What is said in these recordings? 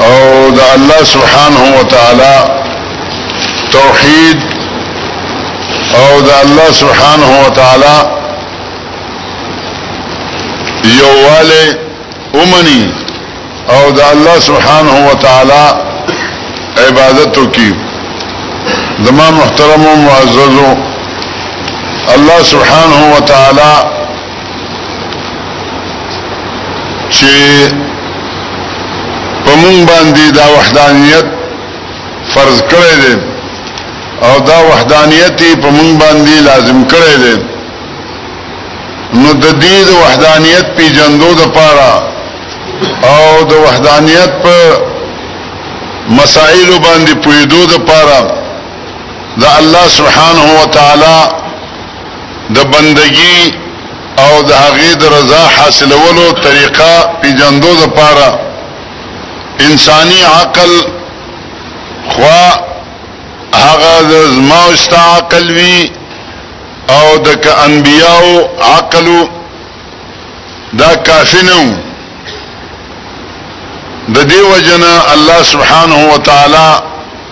او د الله سبحانه و تعالی توحید او د الله سبحانه و تعالی یواله اومني او د الله سبحانه و تعالی عبادت وکي زما محترم او معززو الله سبحانه و تعالی چې په مونږ باندې دا وحدانیت فرض کړی دی او دا وحدانیت په مونږ باندې لازم کړی دی نو د دې د وحدانیت پیجندو د پاره او د وحدانیت په مسائل باندې پویدو د پاره د الله سبحانه و تعالی د بندګي او د هغې د رضا حاصلولو طریقه پیجندو د پاره انساني عقل خوا هغه د زما او ستا عقل وي او د ک انبیاو عقل دا کافی نه د دې وجنه الله سبحانه و تعالی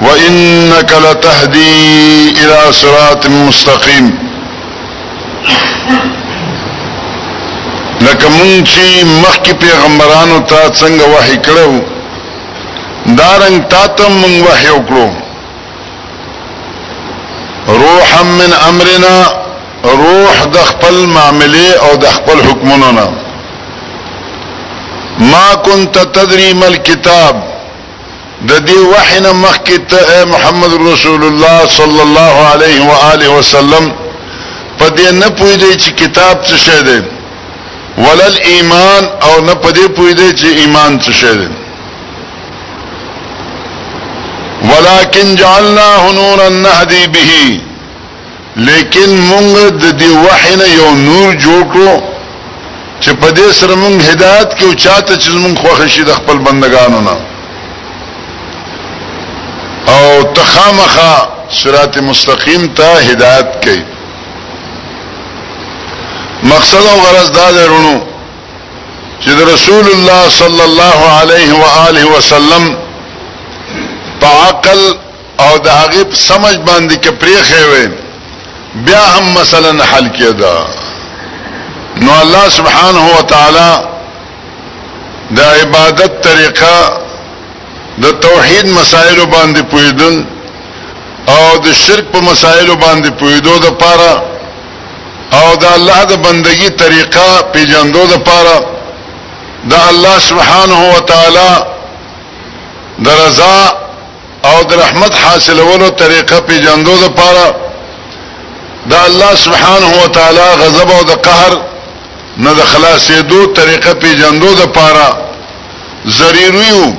وانك لتهدي الى صراط مستقيم لکه مونږ چې مخکې پیغمبرانو ته څنګه وحی کړو دارنګ تا ته مونږ وحی وکړو روحا من امرنا روح د خپل معاملې او د خپل حکمونو نه ما كنت تدري ما الكتاب د دې وحی نه مخکې ته اے محمد رسول الله صلی الله علیه و آله وسلم په دې نه پوهیدې چې کتاب څه شی دی ولل ایمان او نه په دې پوهیدې چې ایمان څه شی دی ولكن جعلناه نورا نهدي به لیکن مونږ د دې وحی نه یو نور جوړ کړو چې په دې سره مونږ هدایت کې او چاته چې مونږ خوښ شي د خپل بندگانو نه او تخامخه صراط مستقیم ته هدایت کوي مقصد او غرض دا درونو چې د رسول الله صلی الله علیه و آله وسلم په عقل او د هغه په سمج باندې کې پریخې وي بیا هم مثلا حل کېدا نو الله سبحانه و تعالی د عبادت طریقه د توحید مسائل باندې پویدل او د شرک په مسائل باندې پویدو د پاره او د الله د بندگی طریقه پیجندو د پاره د الله سبحانه و تعالی د رضا او د رحمت حاصلولو طریقه پیجندو د پاره د الله سبحانه و تعالی غضب او د قهر نه د خلاصېدو طریقه پیجندو د پاره ضروري وو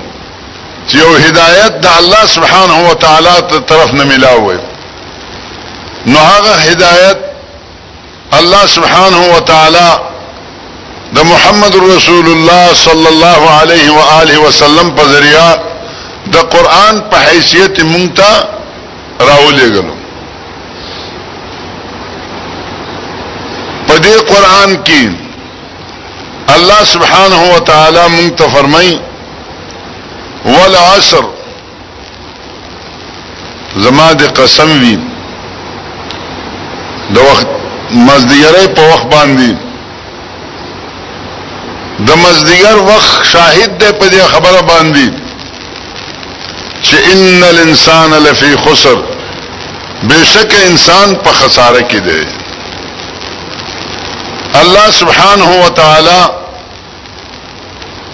چې یو هدایت د الله سبحانه و تعالی تر طرف نه ملاوي نو هغه هدایت الله سبحانه وتعالی د محمد رسول الله صلی الله علیه و آله وسلم په ذریعہ د قران په حیثیت مونږ ته راولېګلو په دې قران کې الله سبحانه و تعالی مونږ ته فرمایي والعصر زما د قسم وی د وخت مزدیګرې په وخت باندې د مزدیګر وخت شاهد ده په دې خبره باندې چې ان الانسان لفی خسر بشک انسان په خساره کې دی الله سبحانه و تعالی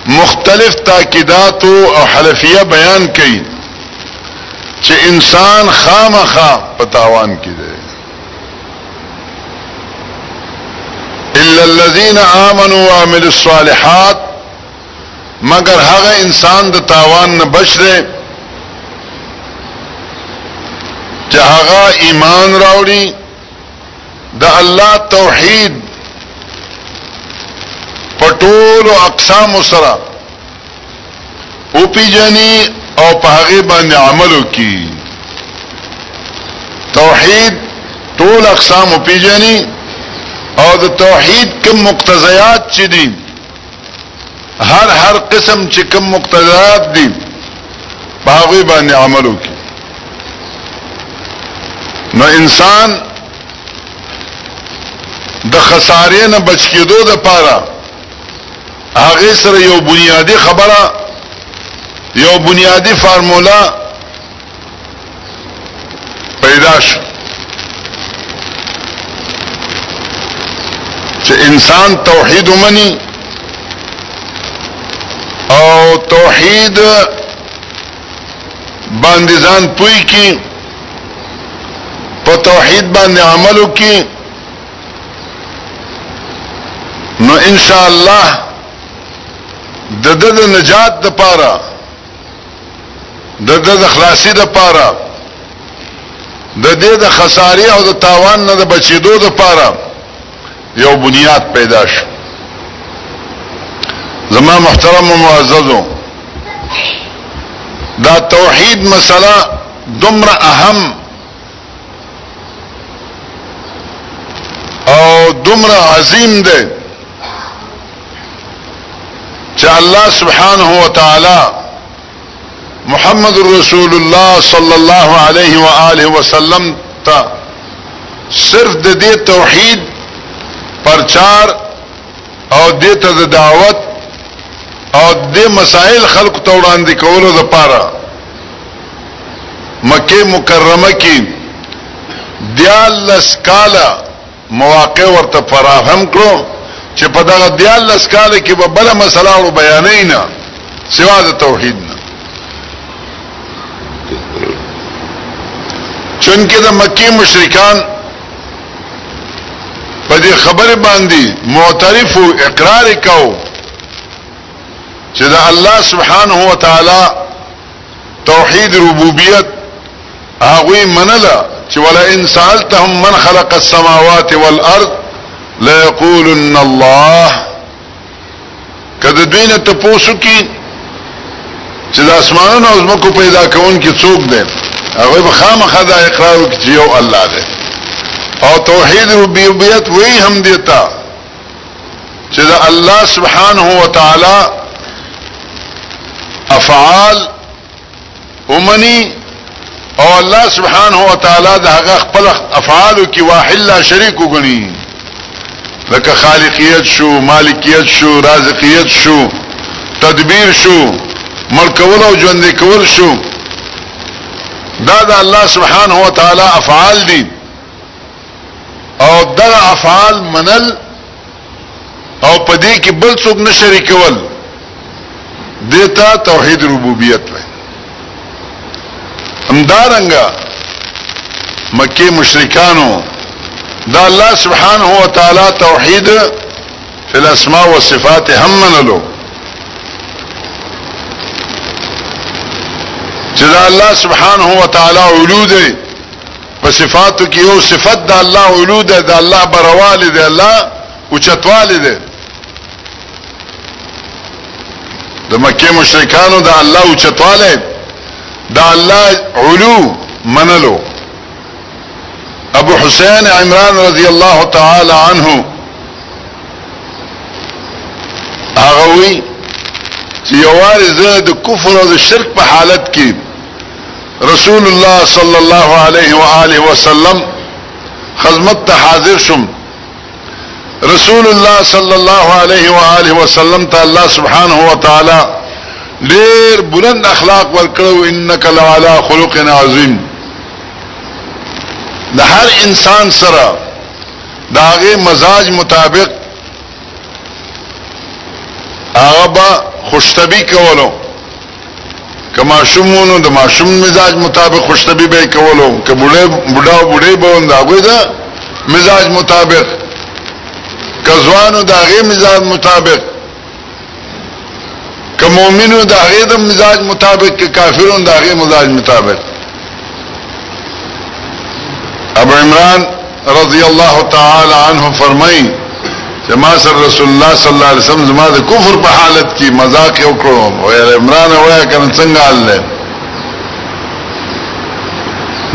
مختلف تاکیدات او حلفیه بیان کړي چې انسان خامخا په تاوان کې دی الا الذين امنوا وعملوا الصالحات مگر هغه انسان د تاوان نه بچ دی چې هغه ایمان راوړي د الله توحید په ټولو اقسامو سره وپیژني او په هغه باندې عمل وکړي توحید ټول اقسام وپیژني او د توحید کوم مقتضیات چې دي هر هر قسم چې کوم مقتضات دي باغوی باندې عمل وکړي نو انسان د خسارې نه بچ کېدو د پاره هغه سره یو بنیادی خبره یو بنیادی فارمولا پیدا شو چې انسان توحید ومني او توحید باندې ځان پوي کی په توحید باندې عمل وکي نو ان شاء الله د د نجات لپاره د د د خلاصي د پاره د دې د خساري او د تاوان نه د بچیدو د پاره یو بنیاد پیدا شو زما محترم و معززو دا توحید مسله دومره اهم او دومره عظیم دی چې الله سبحانه و تعالی محمد رسول الله صلی الله علیه و آله وسلم ته صرف د دې توحید پرچار او د ته د دعوت او د مسائل خلق ته وړاندې کولو لپاره مکه مکرمه کې دیالس کاله مواقع ورته فراهم کړو چې په دغه دیالس کاله کې به بل مسله او بیانې نه سوا د توحید نه چونکه د مکی مشرکان په دې خبره باندې معترف او اقرار کاو چې د الله سبحانه و تعالی توحید ربوبیت هغه منله چې ولا ان سالتهم من خلق السماوات والارض لا يقولن الله کله دینه ته پوسو کی چې د اسمانونو او زمکو پیدا کون کې څوک دی هغه به خامخا دا اقرار وکړي چې یو الله دی او توحید ربوبیت وی هم دیتا چې د الله سبحانه و تعالی افعال ومني او الله سبحانه و تعالی د هغه خپل افعالو کې واحد لا شریک وګڼي لکه خالقیت شو مالکیت شو رازقیت شو تدبیر شو ملکول او ژوند کول شو دا د الله سبحانه و تعالی افعال دي او دغه افعال منل او په دې کې بل څوک نه شریکول دیتا توحید ربوبیت وي همدارنګه مکه مشرکانو دا الله سبحانه و تعالی توحید فی الاسماء والصفات هم منلو چې دا الله سبحانه و تعالی علو دی په صفاتو کې یو صفت د الله علو ده د الله برواله ده الله او چتواله ده د مکه مشرکانو د الله او چتواله د الله علو منلو ابو حسین عمران رضی الله تعالی عنه هغه وی چې یوارې زه د کفر او د شرک په حالت کې رسول الله صلی الله علیه و آله وسلم خدمت ته حاضر شوم رسول الله صلی الله علیه و آله وسلم ته الله سبحانه و تعالی ډیر بلند اخلاق ورکړو انک لعلی خلق عظیم د هر انسان سره داغه مزاج مطابق هغه به خوشتبی کولو که ماشوم ونو د ماشوم مزاج مطابق خوشتبی به کولو که بوډه بوډا او بوډه به وند هغه دا مزاج مطابق که ځوانو د هغه مزاج مطابق که مؤمنو د هغه د مزاج مطابق که کافرون د هغه مزاج مطابق ابو عمران رضی الله تعالی عنہ فرمای چې ما سره رسول الله صلی الله علیه وسلم زما د کفر په حالت کې مذاق وکړو او عمران وایا کنه څنګه حال ده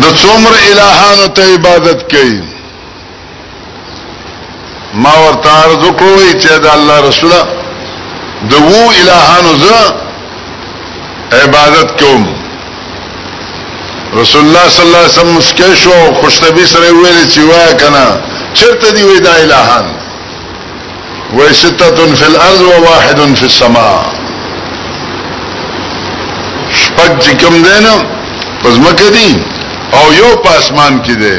د څومره الہانو ته عبادت کوي ما ورته عرض کوی چې د الله رسول د وو الہانو ز عبادت کوم رسول الله صلی الله علیه وسلم مسکه شو خوشتبی سره ویل چې وای کنه چرته دی وی دا الہان وای سته فی الارض و واحد فی السماء شپږ چې کوم دینو پزمکه دي او یو په اسمان کې دی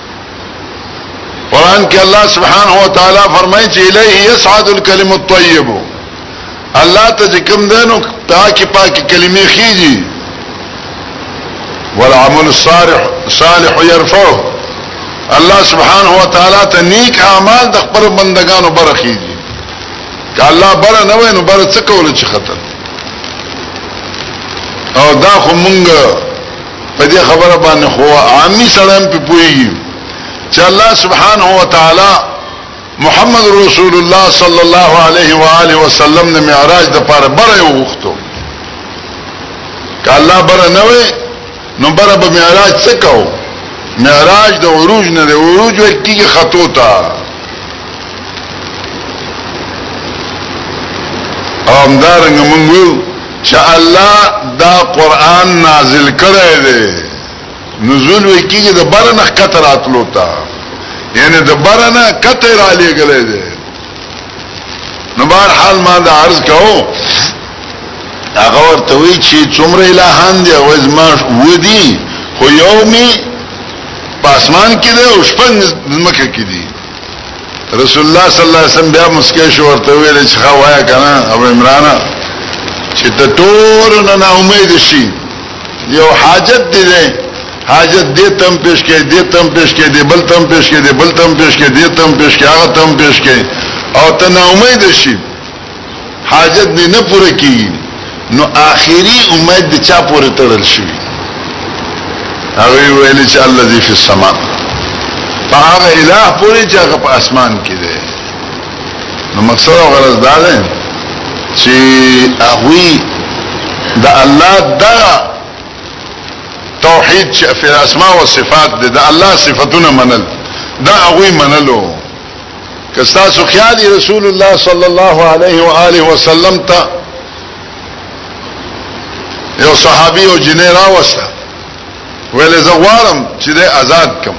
قران کې الله سبحانه و تعالی فرمایي چې الیه یصعد الکلم الطیب الله ته کوم دینو پاکي پاکي کلمې خيږي والعمل الصالح صالح يرفعه الله سبحانه و تعالی ته نیک اعمال د خپل بندگانو برخيږي که الله بر نه وای نو بر څه کول چې خطر او دا خو مونږ په دې خبره باندې خو عامي سړی هم په پوهېږي چې الله سبحانه وتعالی محمد رسول الله صلی الله علیه و آله وسلم د معراج د پاره بره وغوښتو که الله بره نه وي نو بره به معراج څه کو معراج د عروج نه د عروج وکیږي خطو ته او همدارنګه موږ چې الله دا قران نازل کړی دی نزول وکیږي د برنه کته راتلو تا یعنی د برنه کته را لګلې دی نو بهر حال ما دا عرض کاو هغه ورته وی چې څومره الهان دی او زما ودی خو یومي پاسمان کې دی او شپږ مکه کې دی رسول الله صلی الله علیه وسلم بیا مسکه شو ورته ویل چې ښه وایا کنه ابو عمران چې ته ټول نه نا امید شي یو حاجت دی دی حاجت دې تم پیش کې دې تم پیش کې دې بل تم پیش کې دې بل تم پیش کې دې تم پیش کې هغه تم پیش کې او ته نا امید شي حاجت دې نه پوره کیږي نو آخري امید د چا پورې تړل شي هغه ویل چې الله دې په سما په هغه الٰه پورې چې هغه په اسمان کې دی نو مقصد او غرض دا دی چې هغه د الله دا توحید چې په اسماء او صفات د الله صفاتونه منل دا هغه منلو که تاسو خیال رسول الله صلی الله علیه و آله وسلم ته یو صحابي او جنې راوسته ویل زه غواړم چې د آزاد کم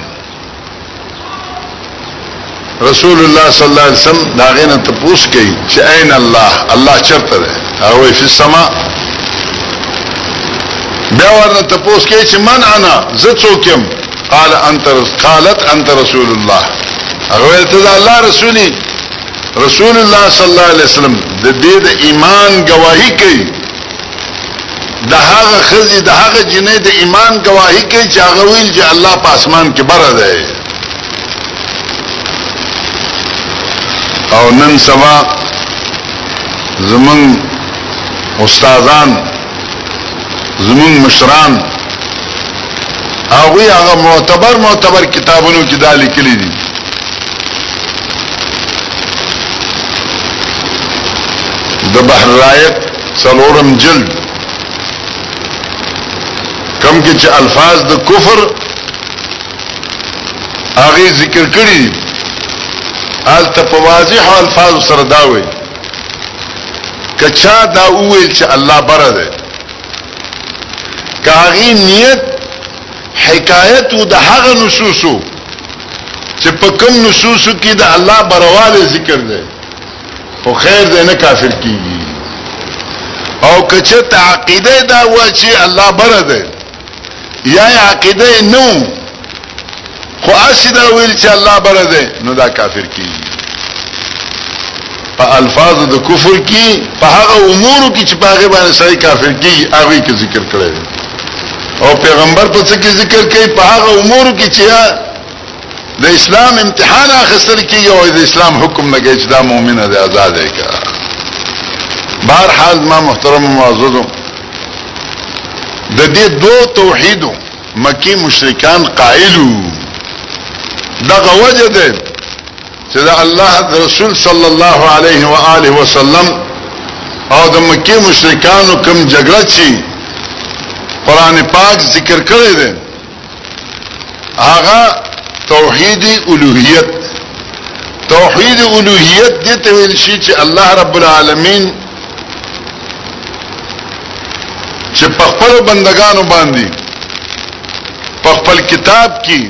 رسول الله صلی الله علیه وسلم دا غینه ته پوښ کئ چې عین الله الله چرته ده هغه په سما بیا ورنه ته پوښ کئ چې من انا زه څوک يم قال انت قالت انت رسول الله هغه ته دا الله رسولي رسول الله صلی الله علیه وسلم د دې د ایمان گواہی کوي د هغه خزي د هغه جنې د ایمان گواہی کوي چې هغه ویل چې الله په اسمان کې بره دی او نن سبا زمون استادان زمون مشران هغه هغه معتبر معتبر کتابونو کې دا لیکلي دي د بحر رایت څلورم جلد کم کې چې الفاظ د کفر هغه ذکر کړی آل ته په واضح الفاظ سره دا وایي که چا دا وویل چې الله بره ده که هغې نیت حکایت و د هغه نصوصو چې په کوم نصوصو کې د الله برواله ذکر دی خو خیر دی نه کافر کیږي او کچه تعقیده دا و چې الله بره دی یا عقیده نو خو اسی دا ویل چې الله بره ده نو دا کافر کیږي په الفاظ د کفر کې په هغه امور کې چې په هغه باندې سړی کافر کیږي هغه کې ذکر کړی او پیغمبر په څه کې ذکر کوي په هغه امور کې چې د اسلام امتحان اخستل کیږي او د اسلام حکم نه کوي چې دا مؤمنه ده آزاد ده کا بهر حال ما محترم معززو د دې دو توحیدو مکی مشرکان قائلو دغه وجه ده چې دا الله رسول صلی الله علیه و آله وسلم او د مکی مشرکانو کوم جګړه چی قران پاک ذکر کړی دی هغه توحید الوهیت توحید الوهیت دې ته ویل شي چې الله رب العالمین چې په خپل بندگانو باندې په خپل کتاب کې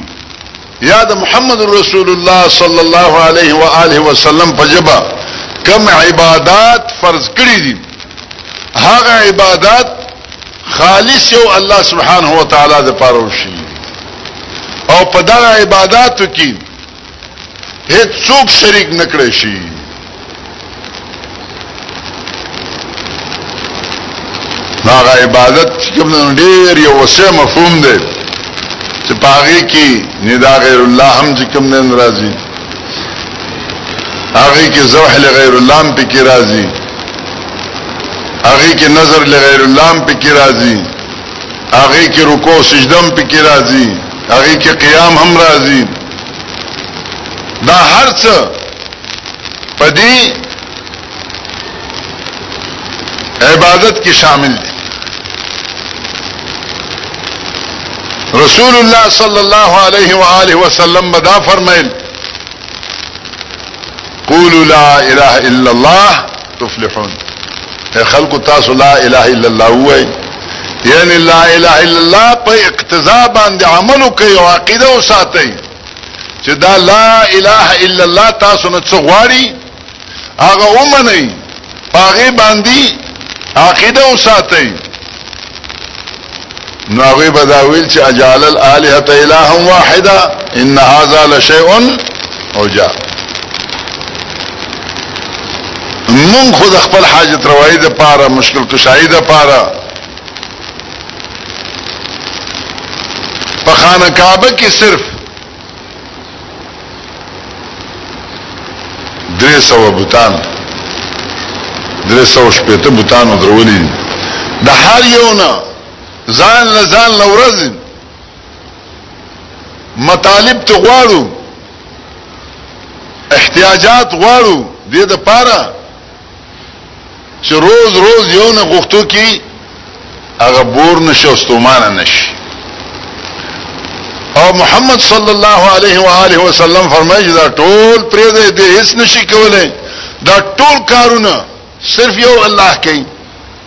یا د محمد رسول الله صلی الله علیه و آله وسلم په جبا کم عبادت فرض کړی دي هغه عبادت خالص یو الله سبحانه و تعالی د پاره وشي او په دا عبادتو کې هیڅ څوک شریک نکړي شي هغه عبادت کوم ډیر یو وسه مفهوم دی چې پاغي کې ندا غیر الله هم چې کوم نه ناراضي هغه کې زوح لغیر الله هم پکې راضي هغه کې نظر لغیر الله په کې راځي هغه کې رکوع سجده په کې راځي هغه کې قیام هم راځي دا هر څه پدې عبادت کې شامل دي رسول الله صلی الله علیه و آله وسلم بدا فرمایل قولوا لا اله الا الله تفلحون اے خلق تاسو لا الہ الا الله وای یعنی لا الہ الا الله په اقتضا باندې عمل کوي او عقیده او ساتي چې دا لا الہ الا الله تاسو نه څه غواړي هغه ومني هغه باندې عقیده او ساتي نو هغه بداویل چې اجال الالهه اله واحده ان هاذا لشیء او جا مون خود خپل حاجت روايي د پاره مشکل کشای د پاره په خانه کعبه کې صرف درې سوه بوتان درې سوه شپېته بوتانو درولي دي د هر یو نه ځان له ځان له ورځې مطالب ته غواړو احتیاجات غواړو دې دپاره چې روز روز یو نه غوښتو کې هغه بور نشو استومان نشي او محمد صلی الله علیه و آله وسلم فرمایي دا ټول پرې دې دې هیڅ نشي کولای دا ټول کارونه صرف یو الله کوي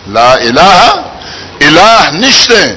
لا اله اله نشته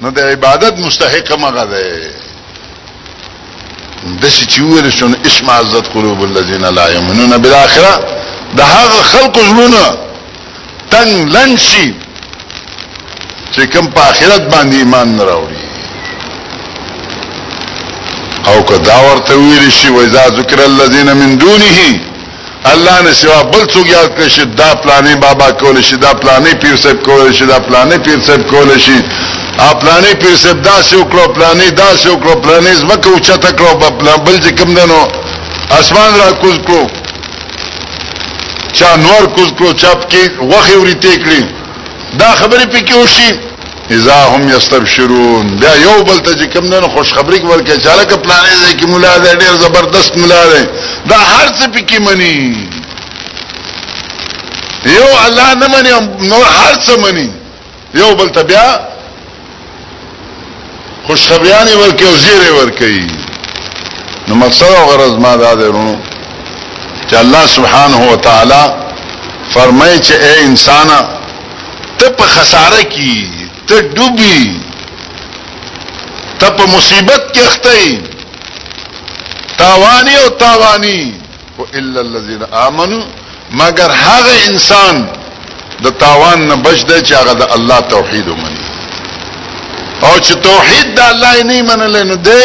نو د عبادت مستحق مغه ده د شي چې ویل شون اسم عزت قلوب الذين لا يؤمنون بالاخره د هغه خلق زړونه تنگ لنشي چې کوم په آخرت باندې ایمان نه راوړي او که دا ورته ویل شي وایذا ذکر الذين من دونه الله نه سوا بل څوک یاد کړی شي دا پلانې بابا کول شي دا پلانې پیر صاحب کول شي دا پلانې پیر صاحب کول شي پلانې پیر صاحب دا څه وکړو پلانې دا څه وکړو پلانې زمکه او چته کړو بل چې کم دنو اسمان را کوز کړو چا نور کوز کړو چاپ کې وخه وري تکړي دا خبرې پکې وشي اذا هم یستبشرون بیا یو بل ته کوم نه خوشخبری ورکړي چې لکه پلان یې کې مولا دې ډېر زبردست مولا دې دا هر څه پکې مني یو الله نه مني نور هر څه مني یو بل ته بیا خوشخبریانه ورکړي او زیره ورکړي نو مقصد او غرض ما دا درونو چې الله سبحانه و تعالی فرمایي چې اے انسانا ته په خساره کی ته ډوبی ته په مصیبت کې اخته تاوانی او تاوانی او الا الذين امنوا مگر هغه انسان د تاوان نه بچ دی چې هغه د الله توحید ومني او چې توحید د الله نه منل نه دی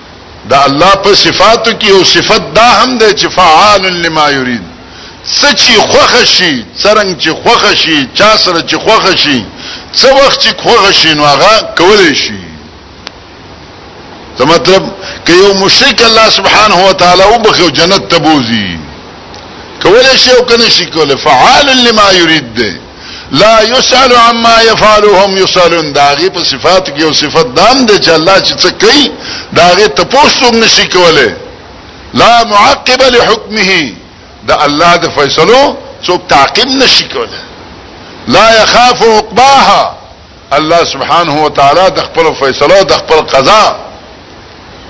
د الله په صفاتو کې او صفت دا هم دی چې فعال لما يريد څه چې خوښ شي څرنګ چې خوښ شي چا سره چې خوښ شي څه وخت چې خوښ شي نو هغه کولای شي ته مطلب که یو مشرک الله سبحانه و تعالی او بخو جنت ته بوزي کولای شي او کنه شي کولای فعال لما يريد دی لا يسأل عما يفعلهم يسألون داغي په صفات کې او صفات دام دي چې الله چې څه کوي داغي ته پوښتنه نشي کوله لا معقب لحكمه دا الله د فیصلو څوک تعقیب نشي کوله لا يخاف عقباها الله سبحانه وتعالی د خپل فیصله د خپل قضا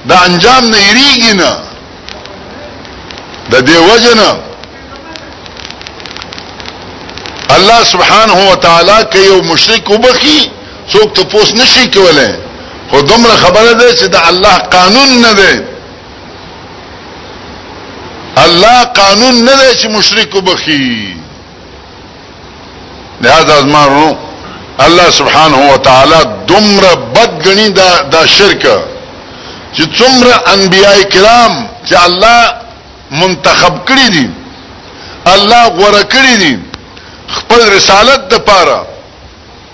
د انجام نه یریږي نه د دې وجنه الله سبحانه وتعالی کې یو مشرک وبخي څوک ته پوس نشي کولای خو دومره خبره ده چې د الله قانون نه ده الله قانون نه ده چې مشرک وبخي لہذا زما ورونو الله سبحانه و تعالی دومره بد غني دا دا شرک چې څومره انبیای کرام چې الله منتخب کړی دي الله غوړه کړی دي خپل رسالت د پاره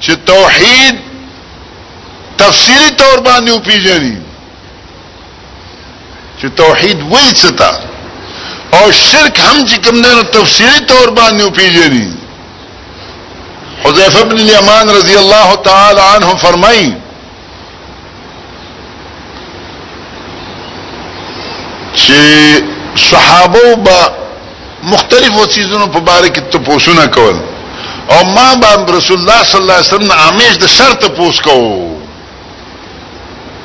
چې توحید تفصیلی طور باندې وپیژني چې توحید وایي څه ته او شرک هم چې کوم نه تفصیلی طور باندې وپیژني حذیفه بن الیمان رضی الله تعالی عنه فرمایي چې صحابه با مختلفو چیزونو په باره کې تپوسونه کول او ما با رسول الله صلی الله علیه وسلم همیش د شرط تپوس کوو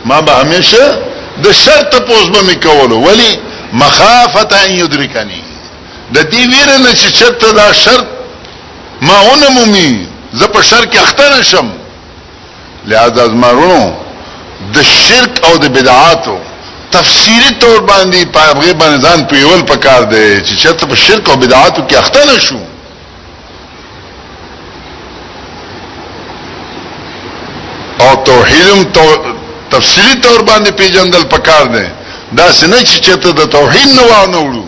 ما به همیشه د شرط تپوس به مې کولو ولی مخافت ان یدرکنی د دې ویره نه چې چرته دا شرط ما اونمومي زه په شر کې اخته نشم لہذا از مارونو د شرک او د بدعاتو تفسیری طور باندې په هغه باندې ځان پیول پکار دی چې چرته په شرک او بدعاتو کې اخته نشو او توحیدم تو تفسیری طور باندې پیجندل پکار دی دا سنه چې چرته د توحید نه وانه وړو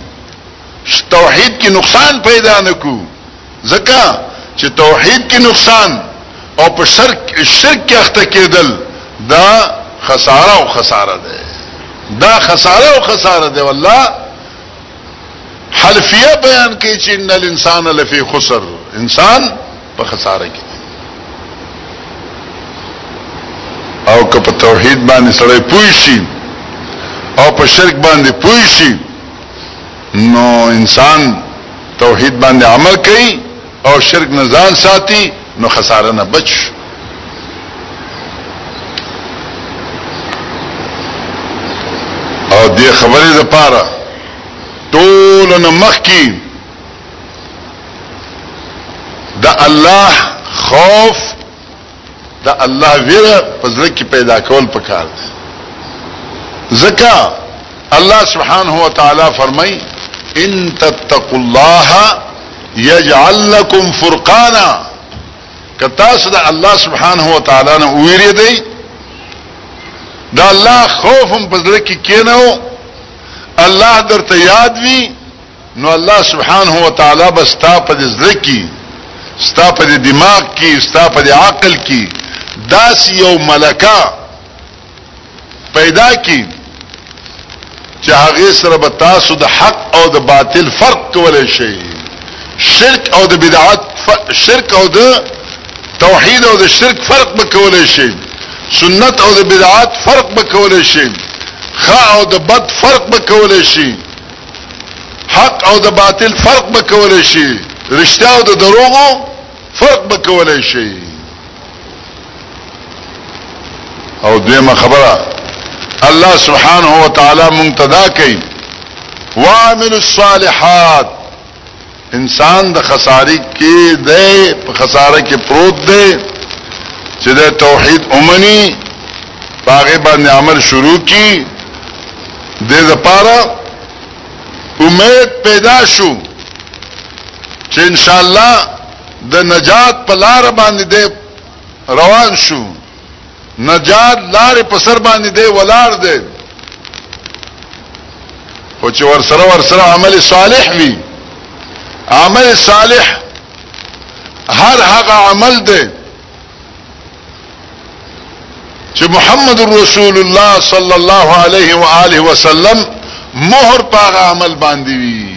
توحید کې نقصان پیدا نکو ځکه چې توحید کې نقصان او په شرک شرک کې اخته کېدل دا خساره او خساره ده دا خساره او خساره ده والله حلفیه بیان کوي چې ان الانسان لفی خسر انسان په خساره کې او که په توحید باندې سره پوي شي او په شرک باندې پوي شي نو انسان توحید باندې عمل کوي او شرک نه ځان ساتي نو خساره نه بچ او دې خبرې لپاره ټول نه مخکي د الله خوف د الله ویره په زړه کې پیدا کول پکار دي ځکه الله سبحانه و تعالی فرمای ان تتقوا الله یجعل لكم فرقانا که تاسو د الله سبحانه و تعالی نه ویری دی دا الله خوفم په زړه کې کینو الله درته یاد وی نو الله سبحانه و تعالی به ستا په زړه کې ستا په دماغ کې ستا په عقل کې داس یو ملکا پیدا کی چې هغه سره به تاسو د حق او د باطل فرق کولای شئ شرک او د بدعت شرک او د توحید او د شرک فرق به کولای شئ سنت او د بدعات فرق به کولای شي خا او د بد فرق به کولای شي حق او د باطل فرق به کولای شي رښتیا او د دروغو فرق به کولای شي او دیمه خبره الله سبحانه و تعالی مونږ تدا کوي وعمل الصالحات انسان د خساری کې دی په خساره کې پروت دی چې د توحید اومني باغې باندې عمل شروع کی د لپاره امید پیدا شو چې ان شاء الله د نجات په لار باندې روان شو نجات لارې په سر باندې دی ولار دی خو چې ور سره ور سره عمل صالح وي عمل صالح هر هغه عمل دی چې محمد رسول الله صلی الله علیه و آله وسلم مہر پاغه عمل باندې وی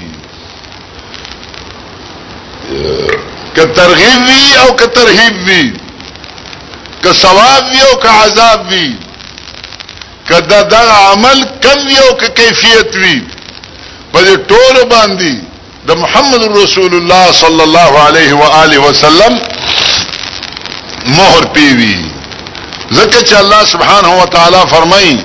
که ترغیب وی او که ترهیب وی که ثواب وی او که عذاب وی که دا دا عمل کم وی او که کیفیت وی په دې ټولو باندې د محمد رسول الله صلی الله علیه و آله وسلم مہر پیوی ځکه چې الله سبحانه و تعالی فرمایي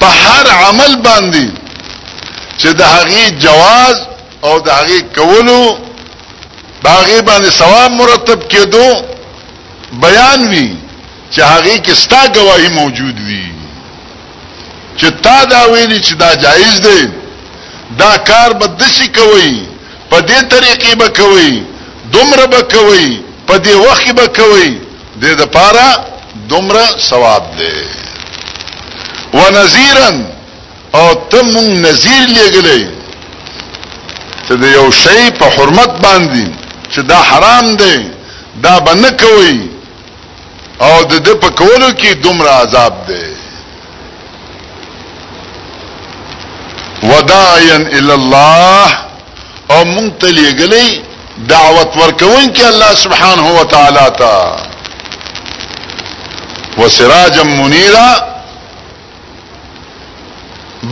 په هر عمل باندې چې د هغې جواز او د هغې کولو د هغې باندې ثواب مرتب کېدو بیان وي چې هغې کې ستا ګواهي موجود وي چې تا دا ویلي چې دا جایز دی دا کار به دسی کوي په دې طریقې به کوي دومره به کوي په دې وخت به کوي دې د پاره دومره ثواب دی ونذيرا او تم نذير لګلې چې د یو شی په حرمت باندې چې دا حرام دی دا بنه کوي او د دې په کولو کې دومره عذاب دی وداعيا الى الله او مونږ ته لېږلی دعوت ورکوونکی الله سبحانه وتعالی ته وسراجا منیرا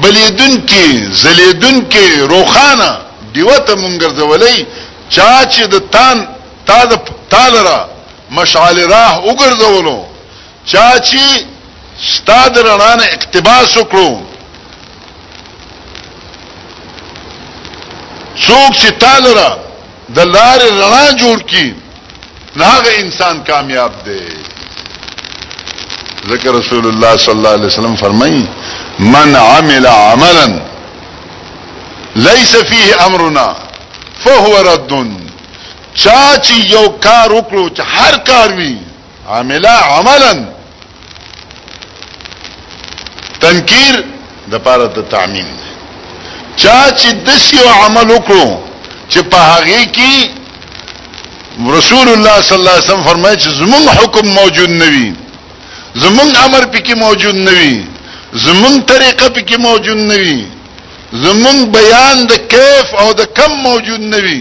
بلیدن کی زلیدن کی روخانا دیوه ته مونږ ګرځولای چا چې د تان تا د تالره مشعل راه وګرځولو چا چې ستا د رڼا نه اقتباس وکړو څوک چې تا لره د لارې رڼا جوړ کړي نو هغه انسان کامیاب دی ذکر رسول الله صلی الله علیه وسلم فرمایي من عمل عملا ليس فيه امرنا فهو رد چا چې یو کار وکړو چې هر کار وی عاملا عملا تنکیر د پاره د تعمیم چا چې دسی عمل وکړو چې په هغه کې رسول الله صلی الله علیه وسلم فرمایي چې زمون حکم موجود نوي زمون امر پکې موجود نوي زمون طریقه پکې موجود نوي زمون بیان د کیف او د کم موجود نوي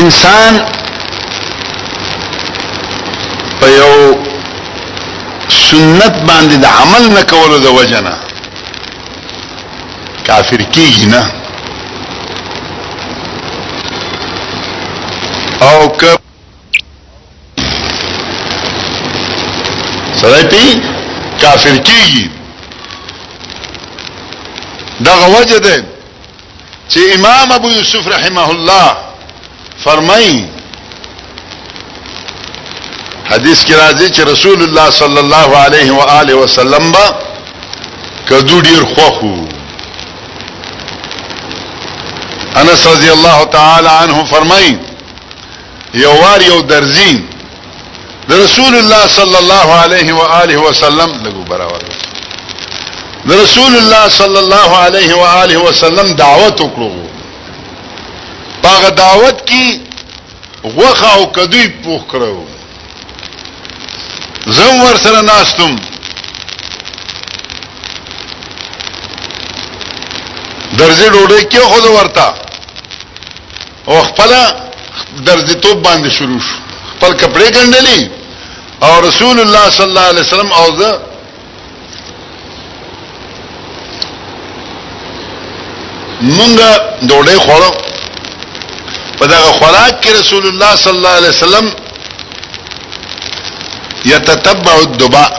انسان په یو سنت باندې د عمل نه کولو د وجنه کافر کیږي نه او که سره پی کافر کیږي دغه وجه ده چې امام ابو یوسف رحمه الله فرمایي حدیث کې راځي چې رسول الله صلی الله علیه و آله وسلم با کدو ډیر خوخو انس رضی الله تعالی عنہ فرمایي یو وار یو درځي د رسول الله صلی الله علیه و آله وسلم لګو برابر د رسول الله صلی الله علیه و آله وسلم دعوت وکړو هغه دعوت کې غوخه او کدوی پوخ کړو زم ور سره ناستم درځي ډوډۍ کې خود ورته او خپل درځي توپ باندې شروع شو خپل کپڑے ګندلې او رسول الله صلی الله علیه وسلم او زه مونږه ډوډۍ خوړو په دا خوراک کې رسول الله صلی الله علیه وسلم یتتبع الدباء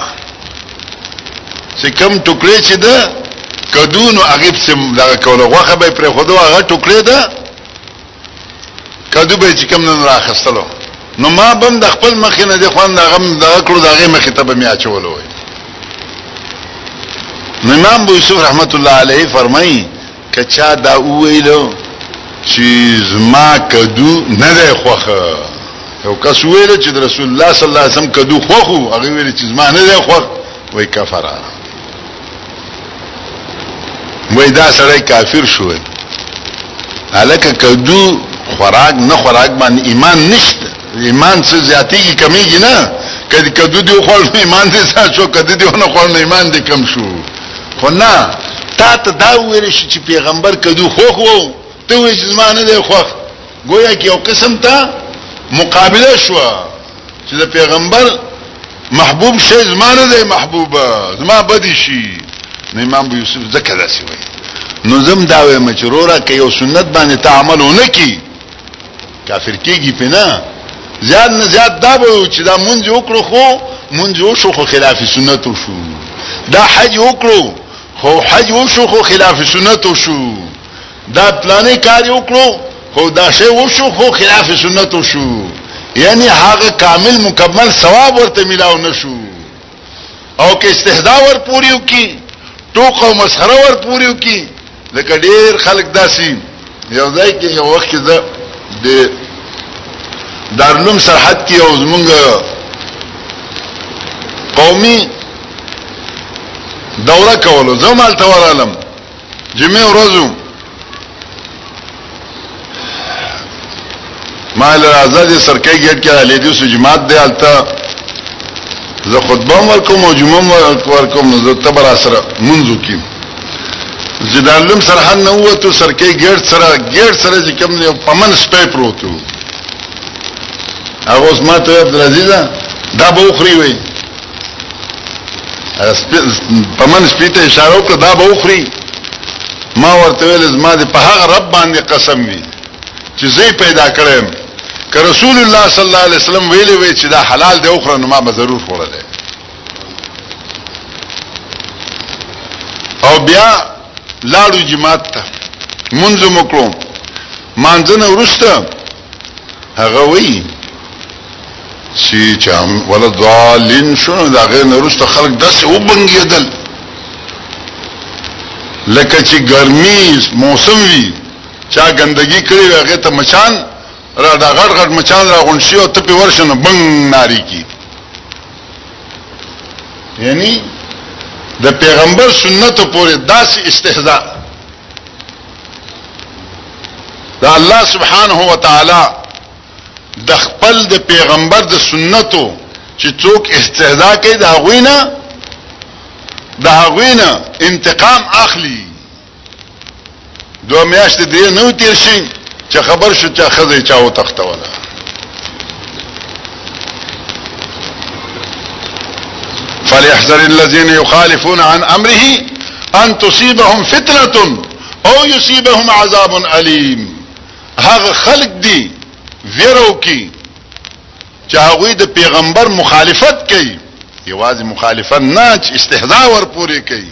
چې کم ټوکړې چې ده کدونو هغه سم دا کوله غوخه به پر خودو هغه ټوکړې ده کدو به چې کم نن راخستلو نو ما بم د خپل مخ نه د خوان دا غم دا کړو دا غي مخ ته به میا چولو امام ابو یوسف رحمت الله علیه فرمایي که چا دا وویلو چې زما کدو نه دی خوخه یو کس ویل چې رسول الله صلی الله علیه وسلم کدو خوخو هغه ویل چې زما نه دی خوخ وای کفر وای دا سره کافر شو الکه کدو خوراک نه خوراک باندې ایمان نشته ایمان څه زیاتېږي کمیږي نه کدی کدو دی خو ایمان دې څه شو کدی دی نه خو ایمان دې کم شو خو نه تا ته دا ویل شي چې پیغمبر کدو خو خو ته وې چې ما نه دی خو گویا کې یو قسم ته مقابله شو چې د پیغمبر محبوب شي زما نه دی محبوب زما بدی شي نو امام ابو یوسف ذکر داسي وایي نو زم دا وې مچروره کې یو سنت باندې تعامل ونکي کافر کیږي په نه زیات نه زیات دا به چې دا مونږ وکړو خو مونږ وشو خو خلاف سنت شو دا حج وکړو خو حج وشو خو خلاف سنت شو دا پلانې کار وکړو خو دا شی وشو خو خلاف سنت شو یعنی هغه کامل مکمل ثواب ورته ملاو نشو او که استهدا ور پوریو کی ټوک او مسخره ور پوریو کی لکه ډیر خلک داسي یو ځای کې یو وخت کې ده د دارلوم سرحد کې او زمونږ قومي دوره کولو زمال تورالم جمعه ورځو ما له آزاد سرکې ګټ کې علي دې سو جماعت دی الته زه خطبه ورکوم او جمعه ورکوم نو زه تبر سره منځ کیم جدالم سرحد نه وته سرکې ګټ سره ګټ سره چې کوم نه پمن سپې پروتو هغه اوس ما ته عبد العزيز دا به خوري وي تمن سپی ته اشاره وکړه دا به وخوري ما ورته ویل زما د په هغه رب باندې قسم وي چې زه پیدا کړم که رسول الله صلی الله علیه وسلم ویلې وی چې دا حلال دی وخوره نو ما به ضرور خوړل او بیا لاړو جماعت ته منځ مکړو مانځنه ورسته هغه وی چې چم ولا ضالین شنو دا غیر نورست خلق داسې وبنګیدل لکه چې ګرمي موسم وي چا ګندګي کړی هغه ته مچان را دا غټ غټ مچان را غون شي او ته په ورشنه بنګ ناری کی یعنی د پیغمبر سنت پورې داسې استهزاء دا الله سبحانه و تعالی د خپل د پیغمبر د سنتو چې څوک استهزاء کوي دا غوینه دا غوینه انتقام اخلي دوه میاشتې دې نو تیر شي چې خبر شو چې خزه چاو تختوله فليحذر الذين يخالفون عن امره ان تصيبهم فتنه او يصيبهم عذاب اليم هغه خلق دي ویرو کی چې هغه د پیغمبر مخالفت کوي یوازې مخالفت نه استهزاء ور پوری کوي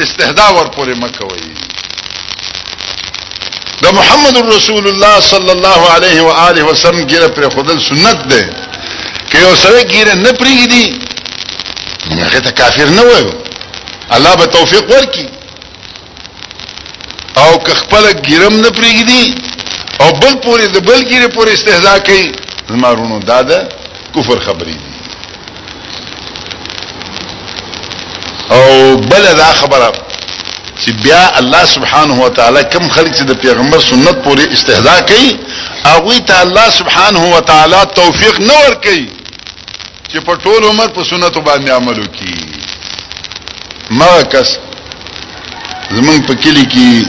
استهدا ور پورې مکوي د محمد رسول الله صلی الله علیه و آله وسلم ګیره پر خودل سنت ده که یو سره ګیره نه پریږدي هغه ته کافر نه وایو الله به توفیق ورکړي او که خپل ګیرم نه پریږدي او بل پورې د بل ګیره پورې استهزاء کوي زمارونو دادا کفر خبرې دي او بل دا خبره چې بیا الله سبحانه و تعالی کم خلک چې د پیغمبر سنت پورې استهزاء کوي هغه ته الله سبحانه و تعالی توفیق نه ور کوي چې په ټول عمر په سنت باندې عمل وکړي ما کس زمون په کلی کې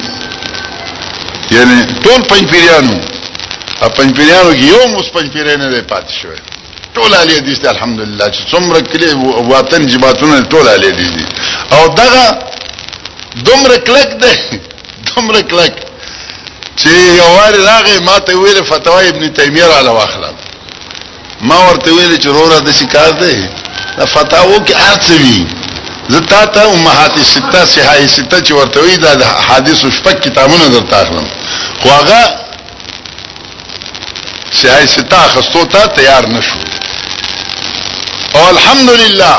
یعنی ټول پنځپیرانو ا پنځپیرانو کې یو مس پنځپیرانه ده پاتې شوی ټول علی حدیث دی الحمدلله چې څومره کلی وطن جماعتونه ټول علی حدیث دي او دغه دومره کلک دی دومره کلک چې یوار راغې ما ته ویل فتوا ابن تیمیه را لواخله ما ورته ویل چې روره د شکار دی دا فتاو کې ارڅوي زتا ته امهات سته صحای سته چې ورته وی دا حدیث شپک کتابونه درته اخلم خو هغه سیای ستا خستو ته تیار نشو او الحمدلله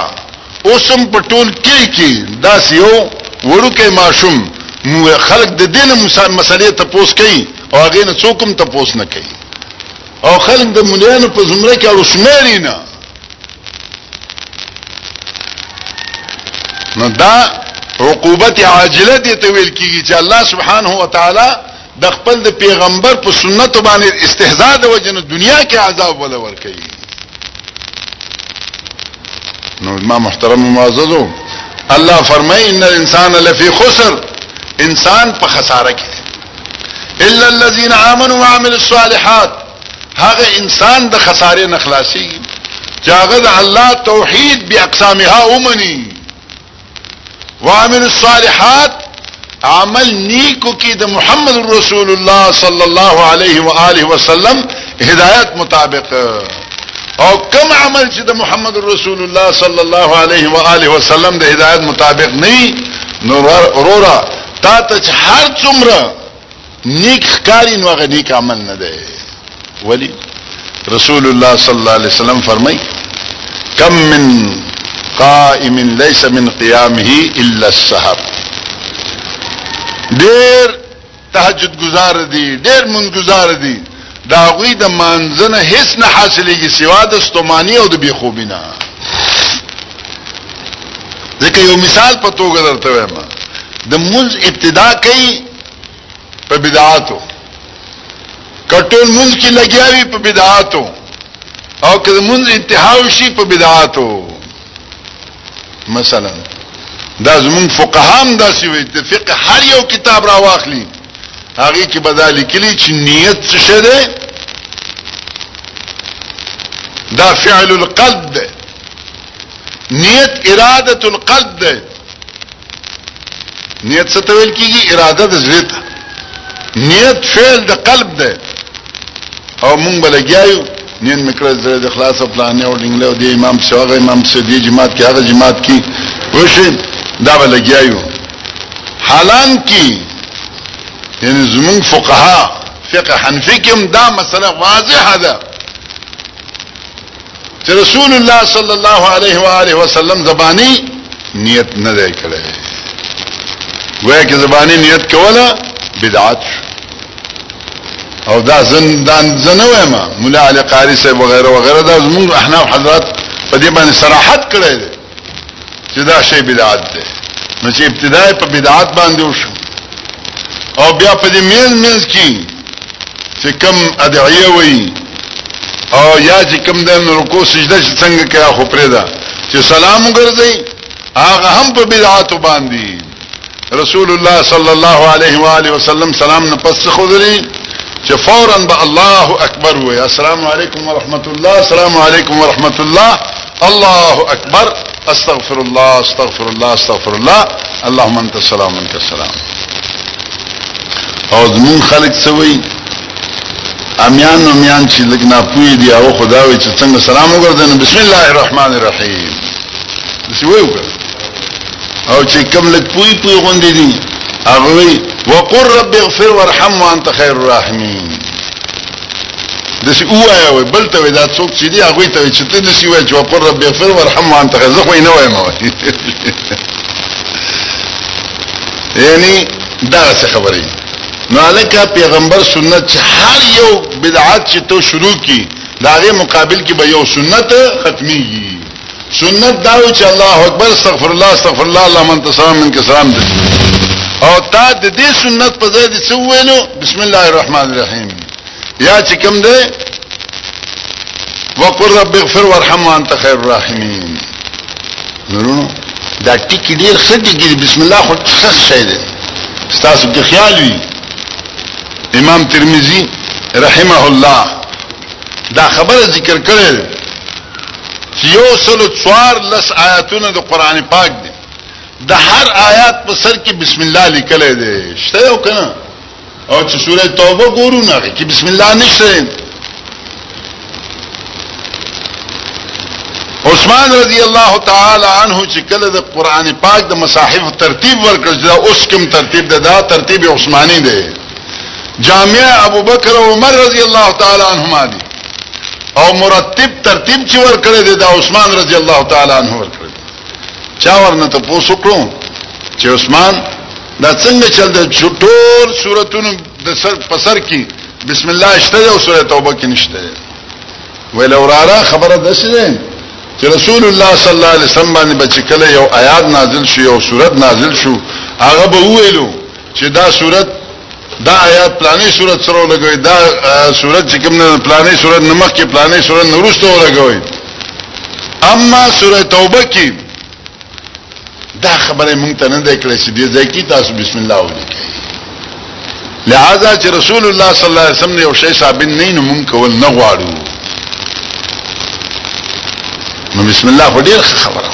اوسم په ټول کې کې داس یو ورکه ماشوم نو خلق د دین مسان مسلې ته پوس کوي او هغه نه څوکم ته پوس نه کوي او خلق د مليانو په زمره کې او شماري نه نو دا عقوبت عاجله دي ته ویل کیږي چې الله سبحانه و تعالی د خپل د پیغمبر په سنت باندې استهزاء د وجنه دنیا کې عذاب ولا ور کوي نو ما محترم معززو الله فرمای ان الانسان لفی خسر انسان په خساره کې الا الذين امنوا وعملوا الصالحات هغه انسان د خساره نه خلاصي چې هغه د الله توحید بیا اقسامها اومني وعمل الصالحات عمل نیکو کې د محمد رسول الله صلی الله علیه و آله وسلم هدایت مطابق او کم عمل چې د محمد رسول الله صلی الله علیه و آله وسلم د هدایت مطابق نه نو رورا تا ته هر څومره نیک ښکاری نو هغه نیک عمل نه دی ولی رسول الله صلی الله علیه وسلم فرمای کم من قائم ليس من قيامه الا السحر ډیر تهجد گزار دي ډیر مون گزار دي دا غوی د مانځنه هیڅ نه حاصلېږي سوا د ستومانی او د بیخوبی نه ځکه یو مثال په توګه درته وایم د مونږ ابتدا کوي په بدعاتو کټول مونږ کې لګیاوی په بدعاتو او که مونږ انتهاو شي په بدعاتو مثلا دا زمون فقهام دا سی وي د فقه هر یو کتاب را واخلي هغه کې بدالي کلی چې نیت څه شه ده دا فعل القلب ده نیت اراده القلب ده نیت څه ته ویل کیږي اراده د زړه ته نیت فعل د قلب ده او مونږ بلګیایو نیت میکړه زړه د خلاص او پلان او ډینګله او د امام شاغه امام سدی جماعت کې هغه جماعت کې وشه دا بلګیایو حالان کې یعنی زمون فقها فقه حنفی کې دا مسله واضحه ده چې رسول الله صلی الله علیه و آله وسلم زبانی نیت نه دی کړی وای کې زبانی نیت کوله بدعت او دا زندان زنوې ما مولا علی قاری صاحب وغیرہ وغیرہ دا زموږ احناف حضرات په دې باندې صراحت کړی دی چې دا شی بدعت دی نو چې ابتدا په بدعت باندې وشو او بیا په دې مینز مینز کې چې کم ادعیه وایي او یا چې کم د رکوع سجده چې څنګه کړه خو پرې ده چې سلام ګرځي هغه هم په بدعت باندې رسول الله صلی الله علیه و آله وسلم سلام نه پس خودري چې فورا به الله اکبر وي السلام علیکم ورحمت الله السلام علیکم ورحمت الله الله اکبر استغفر الله استغفر الله استغفر الله اللهم انت السلام انت السلام او زمون خلق سوي امیان نو میان چې لګ نه پوي دی او خدای چې څنګه سلام وګرځنه بسم الله الرحمن الرحیم څه وایو او چې کوم لک پوي پوي غوندې دي هغه وي وقر رب اغفر وارحم وانت خير الراحمين د سی اوایا وي بل ته دا څوک چې دی هغه ته چې ته د سی وای چې وقر رب اغفر وارحم وانت خير زه خو نه وایم یعنی دا څه خبرې نو الکه پیغمبر سنت چې هر یو بدعت چې تو شروع کی داغه مقابل کې به یو سنت ختميږي سنت دا و چې الله اکبر استغفر الله استغفر الله الله من تسلم من کسلام دې او تا د دې سنت په ځای دې څه ویلو بسم الله الرحمن الرحیم یا چې کوم دې وقر رب اغفر وارحم وانت خیر الراحمین نورونو دا ټکی ډیر ښه دی بسم الله خو څه شی دی ستاسو کې خیال وي امام ترمذی رحمه الله دا خبره ذکر کړل چې یو سلو څوارلس آیاتونه د قران پاک دي د هر آیات په سر کې بسم الله لیکل دی شته یو کنه او چې سوره توبه ګورو نه کې بسم الله نشته عثمان رضی الله تعالی عنہ چې کله د قران پاک د مصاحف ترتیب ورکړ دا اوس کوم ترتیب ده دا ترتیب عثماني دی جامع ابوبکر او عمر رضی الله تعالی عنهما دي او مرتب ترتیب چې ور کړی دی دا عثمان رضی الله تعالی عنہ ور کړی چا ورنه ته پوسو کړو چې عثمان دا څنګه چل دی چې ټول سوراتونو د سر په سر کې بسم الله اشته او سوره توبه کې نشته ویل اوراره خبره ده څه ده چې رسول الله صلی الله علیه وسلم باندې بچ کله یو آیات نازل شو یو سورت نازل شو هغه به ویلو چې دا صورت دا آیات پلانې صورت سره لګوي دا صورت چې کوم نه پلانې صورت نمخ کې پلانې صورت نورسته لګوي اما سوره توبه کې دا خبره مونږ ته نه ده کړې چې دې ځای کې تاسو بسم الله ولیکئ لہذا چې رسول الله صلی الله علیه وسلم یو شی ثابت نه نو مونږ کول نه غواړو نو بسم الله په ډیر خبره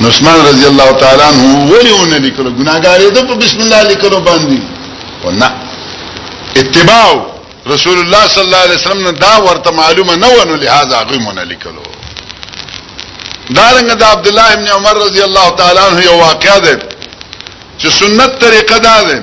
نو عثمان رضی الله تعالی عنہ ولونه لیکلو ګناګارې ده په بسم الله لیکلو باندې او نه اتباع رسول الله صلی الله علیه وسلم دا ورته معلومه نه ونه لہذا غیمونه لیکلو دارنګ دا عبد الله ابن عمر رضی الله تعالی عنہ یو واقعا ده چې سنت طریقه ده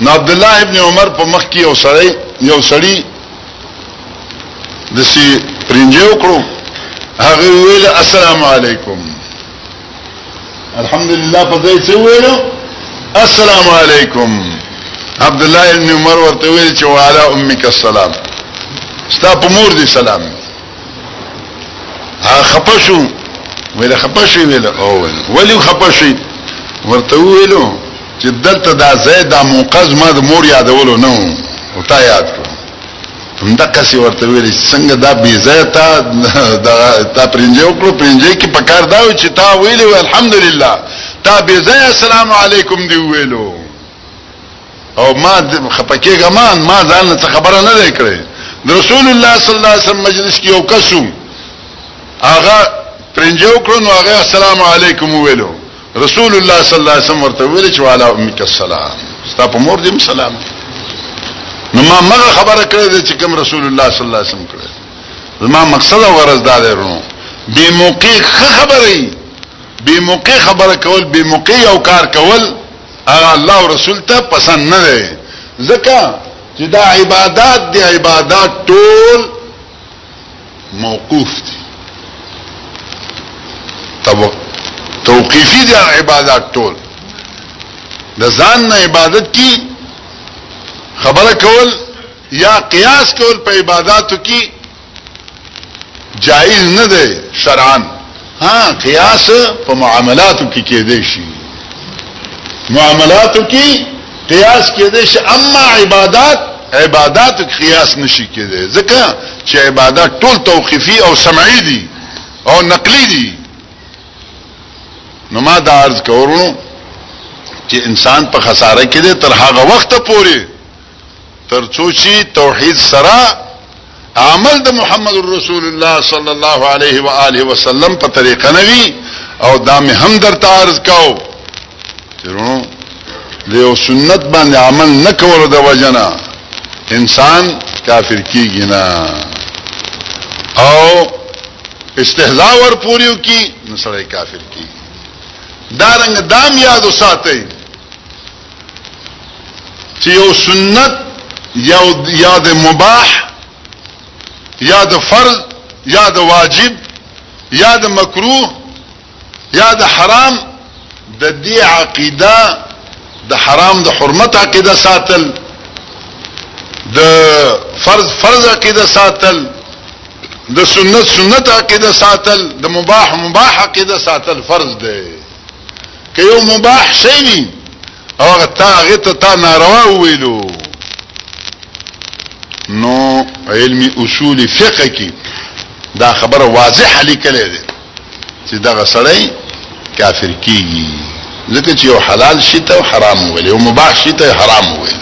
نو عبد الله ابن عمر په مخ کې یو سړی یو سړی د سی رنجه وکړو هغه ویل السلام علیکم الحمدلله په دې څه ویلو السلام علیکم عبد الله ابن عمر ورته ویل چې وعلى امك السلام ستا په مور دي سلام ها خپشو ویل خپشو ویل او ویل ولی خپشو ورته ویلو چې دلته دا زید دا موقز ما د مور یادولو نه او تا یاد کړ هم دا کسي ورته ویل څنګه دا بی زید تا دا تا پرنجو کړو پرنجې کې پکار دا چې تا ویلو الحمدلله تا بی زید السلام علیکم دی ویلو او ما خپکیګه ما ما ځان ته خبره نه دی کړې د رسول الله صلی الله علیه وسلم مجلس کې یو کسو هغه پرنجو کړو نو هغه السلام علیکم ویلو رسول الله صلی الله علیه وسلم ورته ویل چې والا امک السلام ستا په مور دې سلام نو ما مغه خبره کړې چې کوم رسول الله صلی الله علیه وسلم کړې زما مقصد او غرض دا دی ورونو بی موقع خبرې بی موقع خبره کول بی موقع او کار کول هغه الله او رسول ته پسند نه دی ځکه چې دا عبادت دی عبادت ټول موقوف دي توقیفی دی عبادت ټول د ځان نه عبادت کی خبره کول یا قیاس کول په عبادتو کې جائز نه دی شرعا ها قیاس په معاملاتو کې کېدې شي معاملاتو کې قیاس کېدې شي اما عبادت عبادت قیاس نشي کېدې ځکه چې عبادت ټول توقیفي او سمعي دي او نقلي دي نو ما دا عرض کوم چې انسان په خساره کې دی تر هغه وخت پورې ترڅو چې توحید سره عمل د محمد رسول الله صلی الله علیه و آله وسلم په طریقه نوي او دا مې هم درته عرض کاو چرونو د یو سنت باندې عمل نه کول د وجنا انسان کافر کیږي نه او استهزاء ور پوریو کی نو سره کافر کیږي دا رنګ دام یاد وساتئ چې یو سنت یا د مباح یا د فرض یا د واجب یا د مکروه یا د حرام د دې عقیده د حرام د حرمت عقیده ساتل د فرض فرض عقیده ساتل د سنت سنت عقیده ساتل د مباح مباح عقیده ساتل فرض دی که یو مباح شی وي او هغه تا هغه ته تا ناروا ویلو نو په علم اصول فقه کې دا خبره واضحه لیکلې ده چې دغه سړی کافر کیږي ځکه چې یو حلال شی ته حرام ویل یو مباح شی ته حرام ویل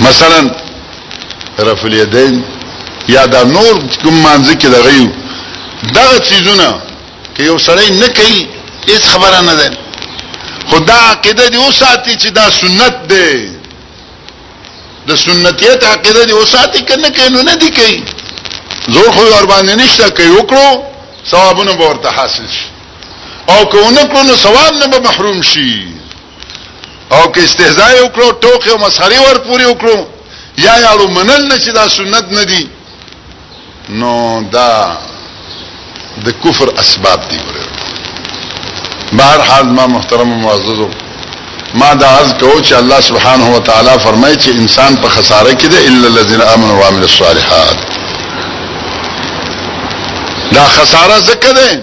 مثلا رفع الیدین یا دا نور کوم مانځ کې د غیو دا چیزونه که یو سړی نه کوي هیڅ خبره نه ده خدا عقیده دی اوساتی چې دا سنت دی د سنتیت عقیده دی اوساتی کنه کینو نه دی کوي زور خو ور باندې نشته کوي وکړو ثوابونه به ورته حاصل شي او کو نه کړو نو ثواب نه به محروم شي او که استهزاء وکړو ټوکې او مسخري ورپورې وکړو یا یاړو منل نه چې دا سنت نه دي نو دا د کفر اسباب دي ګوره بهر حال ما محترم معززو ما دا عرض کو چې الله سبحانه و تعالی فرمایي چې انسان په خساره کې ده الا الذين امنوا وعملوا الصالحات دا خساره ځکه ده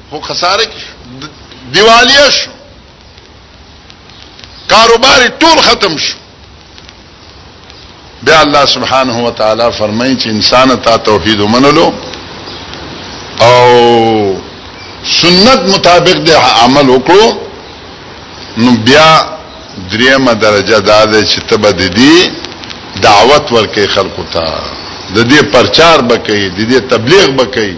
خو خساره دیوالیه شو کاروبار ټول ختم شو بیا الله سبحانه و تعالی فرمایي چې انسان ته توحید ومنلو او سنت مطابق د عمل وکړو نو بیا دریمه درجه دا ده چې ته به د دې دعوت ورکې خلکو ته د دې پرچار بکې د دې تبلیغ بکې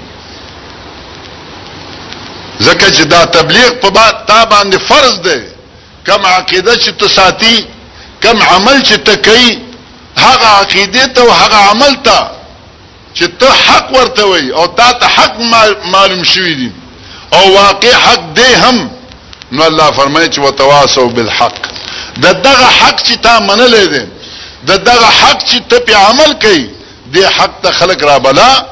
ځکه چې دا تبلیغ په با تا باندې فرض دی کم عقیده چې ته ساتي کم عمل چې ته کوي هغه عقیده ته او هغه عمل ته چې ته حق ورته وي او تا ته حق معلوم شوی دي او واقع حق دی هم نو الله فرمایي چې وتواصوا بالحق د دغه حق چې تا منلې دي د دغه حق چې ته په عمل کوي د حق ته خلق را بلا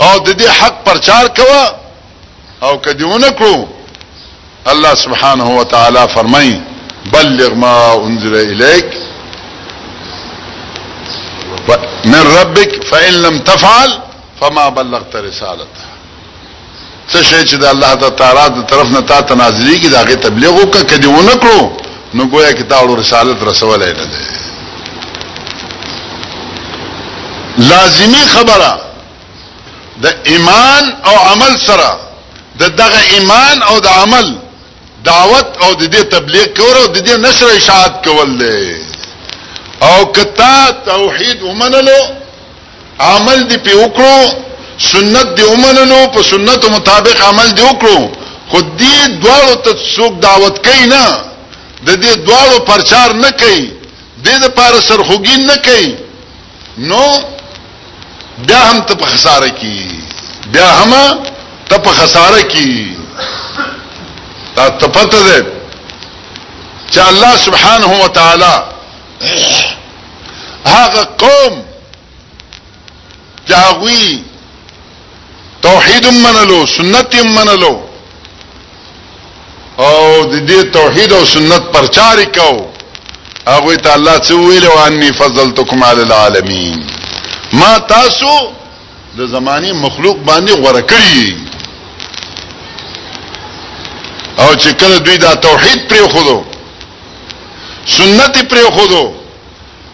او د دې حق پرچار کوه او کدی ونکړو الله سبحانه و تعالی فرمای بلغ ما انزل الیک من ربک فإن لم تفعل فما بلغت رسالته څه شي چې د الله تعالی د طرف نه تا تنازلی کی داغه تبلیغ وکړه کدی ونکړو نو گویا کې تاړو رسالت رسولای نه ده لازمی خبره د ایمان او عمل سره د دغه ایمان او د عمل دعوت او د دې تبلیغ کول او د دې نشر اشاعت کول دی او کتا توحید ومنلو عمل دی په وکړو سنت دی ومنلو په سنت مطابق عمل دی وکړو خو دې دواړو ته څوک دعوت کوي نه د دې دواړو پرچار نه کوي د دې لپاره سرخوږی نه کوي نو بیا هم ته په خساره کی بیا هم ته په خساره کی تا ته پته ده چې الله سبحانه و تعالی هغه قوم چې هغوی توحید هم منلو سنت هم منلو او د دې توحید او سنت پرچار کو هغه ته الله څه ویل او انی فضلتکم علی العالمین ما تاسو د زماني مخلوق باندې غوړه کړی او چې کله دوی دا توحید پرې خودو سنت پرې خودو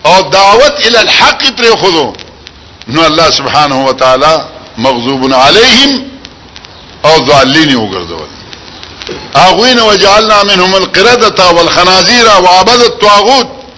او دعوت الى الحق پرې خودو نو الله سبحانه و تعالی مغضوب علیهم او ضالین وګرځول اغوین وجعلنا منهم القردة والخنازير وعبد الطاغوت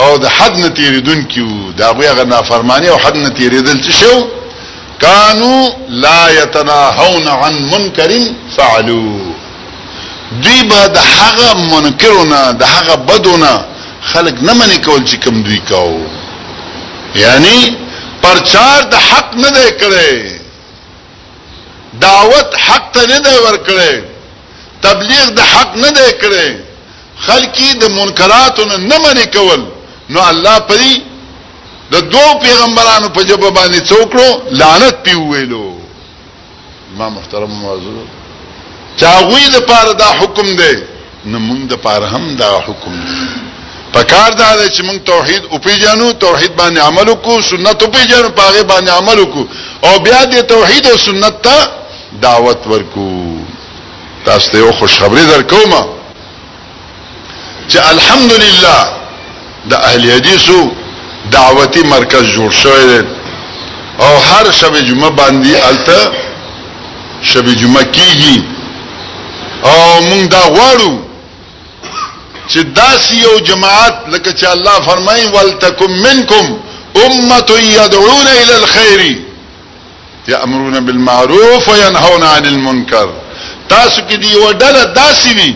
او د حد نه تیریدونکي وو دا غوی هغه نافرمانی او حد نه تیریدل چې شو کانو لا یتناهون عن منکر فعلوا دوی به د هغه منکرونه د هغه بدونه خلق نه منې کول چې کوم دوی کاو یعنی پرچار د حق نه دی کړی دعوت حق ته نه دی ورکړی تبلیغ د حق نه دی کړی خلکی د منکراتو نه نه منې کول نو الله پری د دو پیغمبرانو په جبه باندې څوکړو لعنت پی ویلو ما محترم موضوع چاغوی د پاره دا حکم دی نو موږ د پاره هم دا حکم دی پکار دا دی چې موږ توحید او پیژنو توحید باندې عمل وکړو سنت او پیژنو پاغه باندې عمل وکړو او بیا د توحید او سنت ته دعوت ورکو تاسو ته خوشخبری درکوم چې الحمدلله د اهل حدیثو دعوتی مرکز جوړ شوی دی او هر شب جمعه باندې الته شب جمعه کیږي او موږ دا غواړو چې داسې یو جماعت لکه چې الله فرمایي ولتکم منکم امه يدعون الى الخير یامرون بالمعروف وینهون عن المنکر تاسو کې دی وډله داسي وي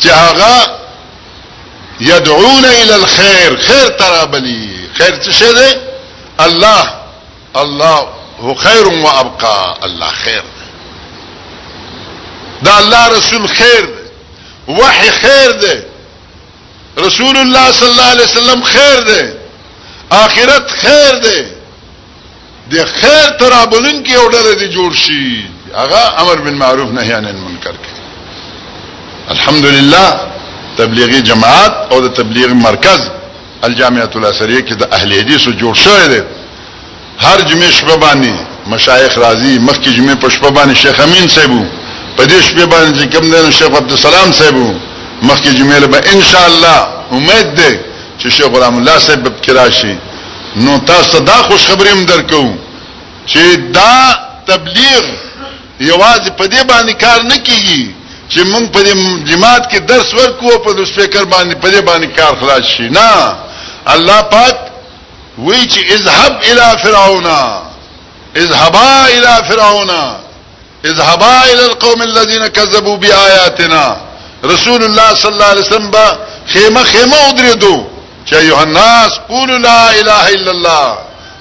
چې هغه يدعون الى الخير خير ترابلي خير څه شه ده الله الله هو خير وابقى الله خير ده الله رسول خير ده وحي خير ده رسول الله صلی الله علیه وسلم خیر دی آخرت خیر دی د خیر ترابلن کې او ډله دي جوړ شي هغه امر بالمعروف نهي عن المنکر کې الحمدلله تبلیغی جماعت او د تبلیغ مرکز الجامعه الاثریه کې د اهل حدیث جوړ شوی دی هر جمعې شپه باندې مشایخ راځي مخکې جمعې په شپه باندې شیخ امین صاحب په دې شپه باندې چې کوم دی شیخ عبدالسلام صاحب مخکې جمعې له به ان شاء الله امید ده چې شیخ غلام الله صاحب کې راشي نو تاسو دا خوش خبرې هم درکو چې دا تبلیغ یوازې په دې باندې کار نه کیږي چې موږ په دې جماعت کې درس ورکو په سپیکر باندې په دې باندې کار خلاص شي نه الله پاک وی چې اذهب الى فرعون اذهبا الى فرعون اذهبا الى القوم الذين كذبوا بآياتنا رسول الله صلی الله علیه وسلم با خیمه خیمه ودریدو چې یوهناس قول لا اله الا الله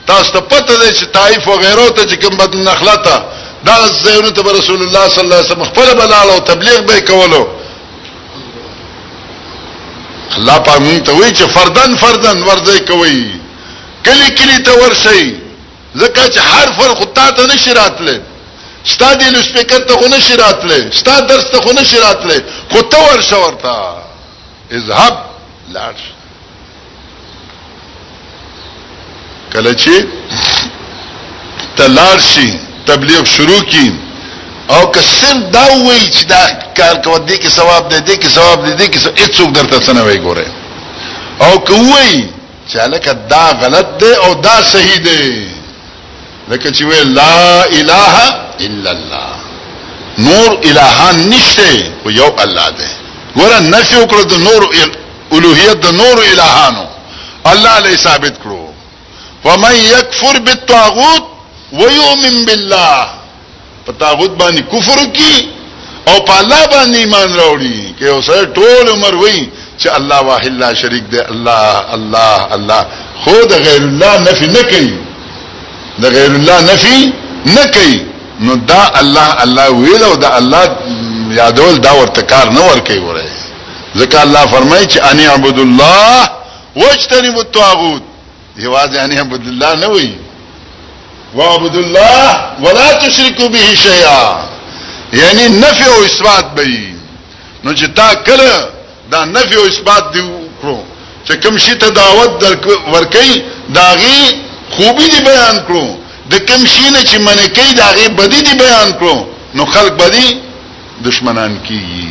تاسو ته پته ده چې طائف او غیرو ته چې کوم بد نخلته دا زیونه ته رسول الله صلی الله علیه وسلم خپل بلاله او تبلیغ به کولو الله پاک مونږ ته وایي چې فردن فردن ورځي کوي کلی کلی ته ورشي ځکه چې هر فرد خو تا ته نشي راتلی ستا دې نو سپیکر ته خو نشي راتلی ستا درس ته خو نشي راتلی خو ته ورشه ورته اذهب لاړ کله چې تلار شي تبلیغ شروع کی او که صرف دا وی چې دا کار کوو دې کې ثواب دې دې کې ثواب دې دې کې هیڅ څوک درته سنه وی ګوره او که وی چې لکه دا غلط دی او دا صحیح دی لکه چې وی لا اله الا الله نور الہان نشته او یو الله دی ګوره نفي وکړو د نور الوهیت د نور الهانو الله له ثابت کړو فمن یکفر بالطاغوت ويؤمن بالله په طاغوت باندې کفر کی او په الله باندې ایمان راوړي کې اوسه ټول عمر وای چې الله واحد لا شریک دی الله الله الله خو د غیر الله نفي نه کوي د غیر الله نفي نه کوي نو دا الله الله ویل او دا الله یادول دا ورته کار نه ور کوي وره ځکه الله فرمایي چې ان اعبدوا الله واجتنبوا الطاغوت یوازې ان اعبدوا الله نه وایي واعبدوا الله ولا تشركوا به شيئا یعنی نفع او اثبات به نو چې تا کله دا نفع او اثبات دی کړو چې کوم شي ته دعوت ورکړي داغي خوبي دی بیان کړو د کوم شي نه چې منې کوي داغي بدی دی بیان کړو نو خلق بدی دشمنان کیږي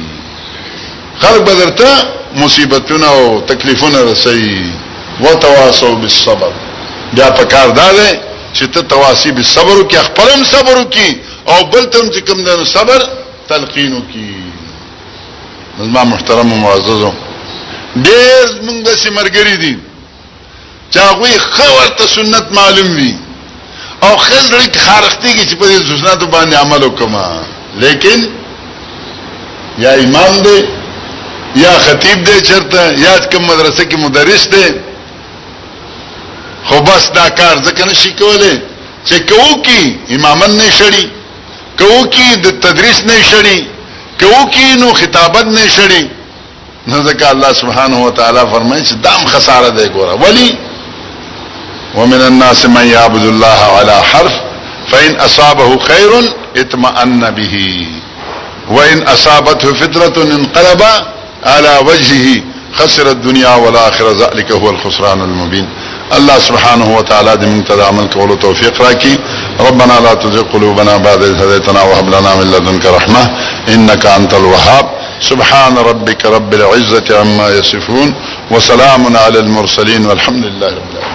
خلق بدرته مصیبتونه او تکلیفونه رسي وتواصوا بالصبر بیا په کار دا دی چې ته تواصي بالصبر کې خپلم صبر کې او بل تم چې کوم د صبر تلقین کې زما محترم معززو ډېر موږ د سیمرګری دي چې هغوی ښه ورته سنت معلوم وي او ښه زړه کې خارښتېږي چې په دې سنتو باندې عمل وکړم لیکن یا امام دی یا خطیب دی چرته یا کوم مدرسه کې مدرس دی خو بس دا کار ځکه نشي کولی چې کوو کې امامت نه شړي کوو کې د تدریس نه شړي کوو کې نو خطابت نه شړي نه ځکه الله سبحانه و تعالی فرمایي چې دام خساره دی ګوره ولی ومن الناس من يعبد الله على حرف فإن أصابه خير اطمأن به وإن أصابته فترة انقلب على وجهه خسر الدنيا والآخرة ذلك هو الخسران المبين الله سبحانه وتعالى دې موږ ته د عمل کولو توفیق راکړي ربنا لا تزغ قلوبنا بعد إذ هديتنا وهب لنا من لدنك رحمة إنك أنت الوهاب سبحان ربك رب العزة عما يصفون وسلام على المرسلين والحمد لله رب العالمين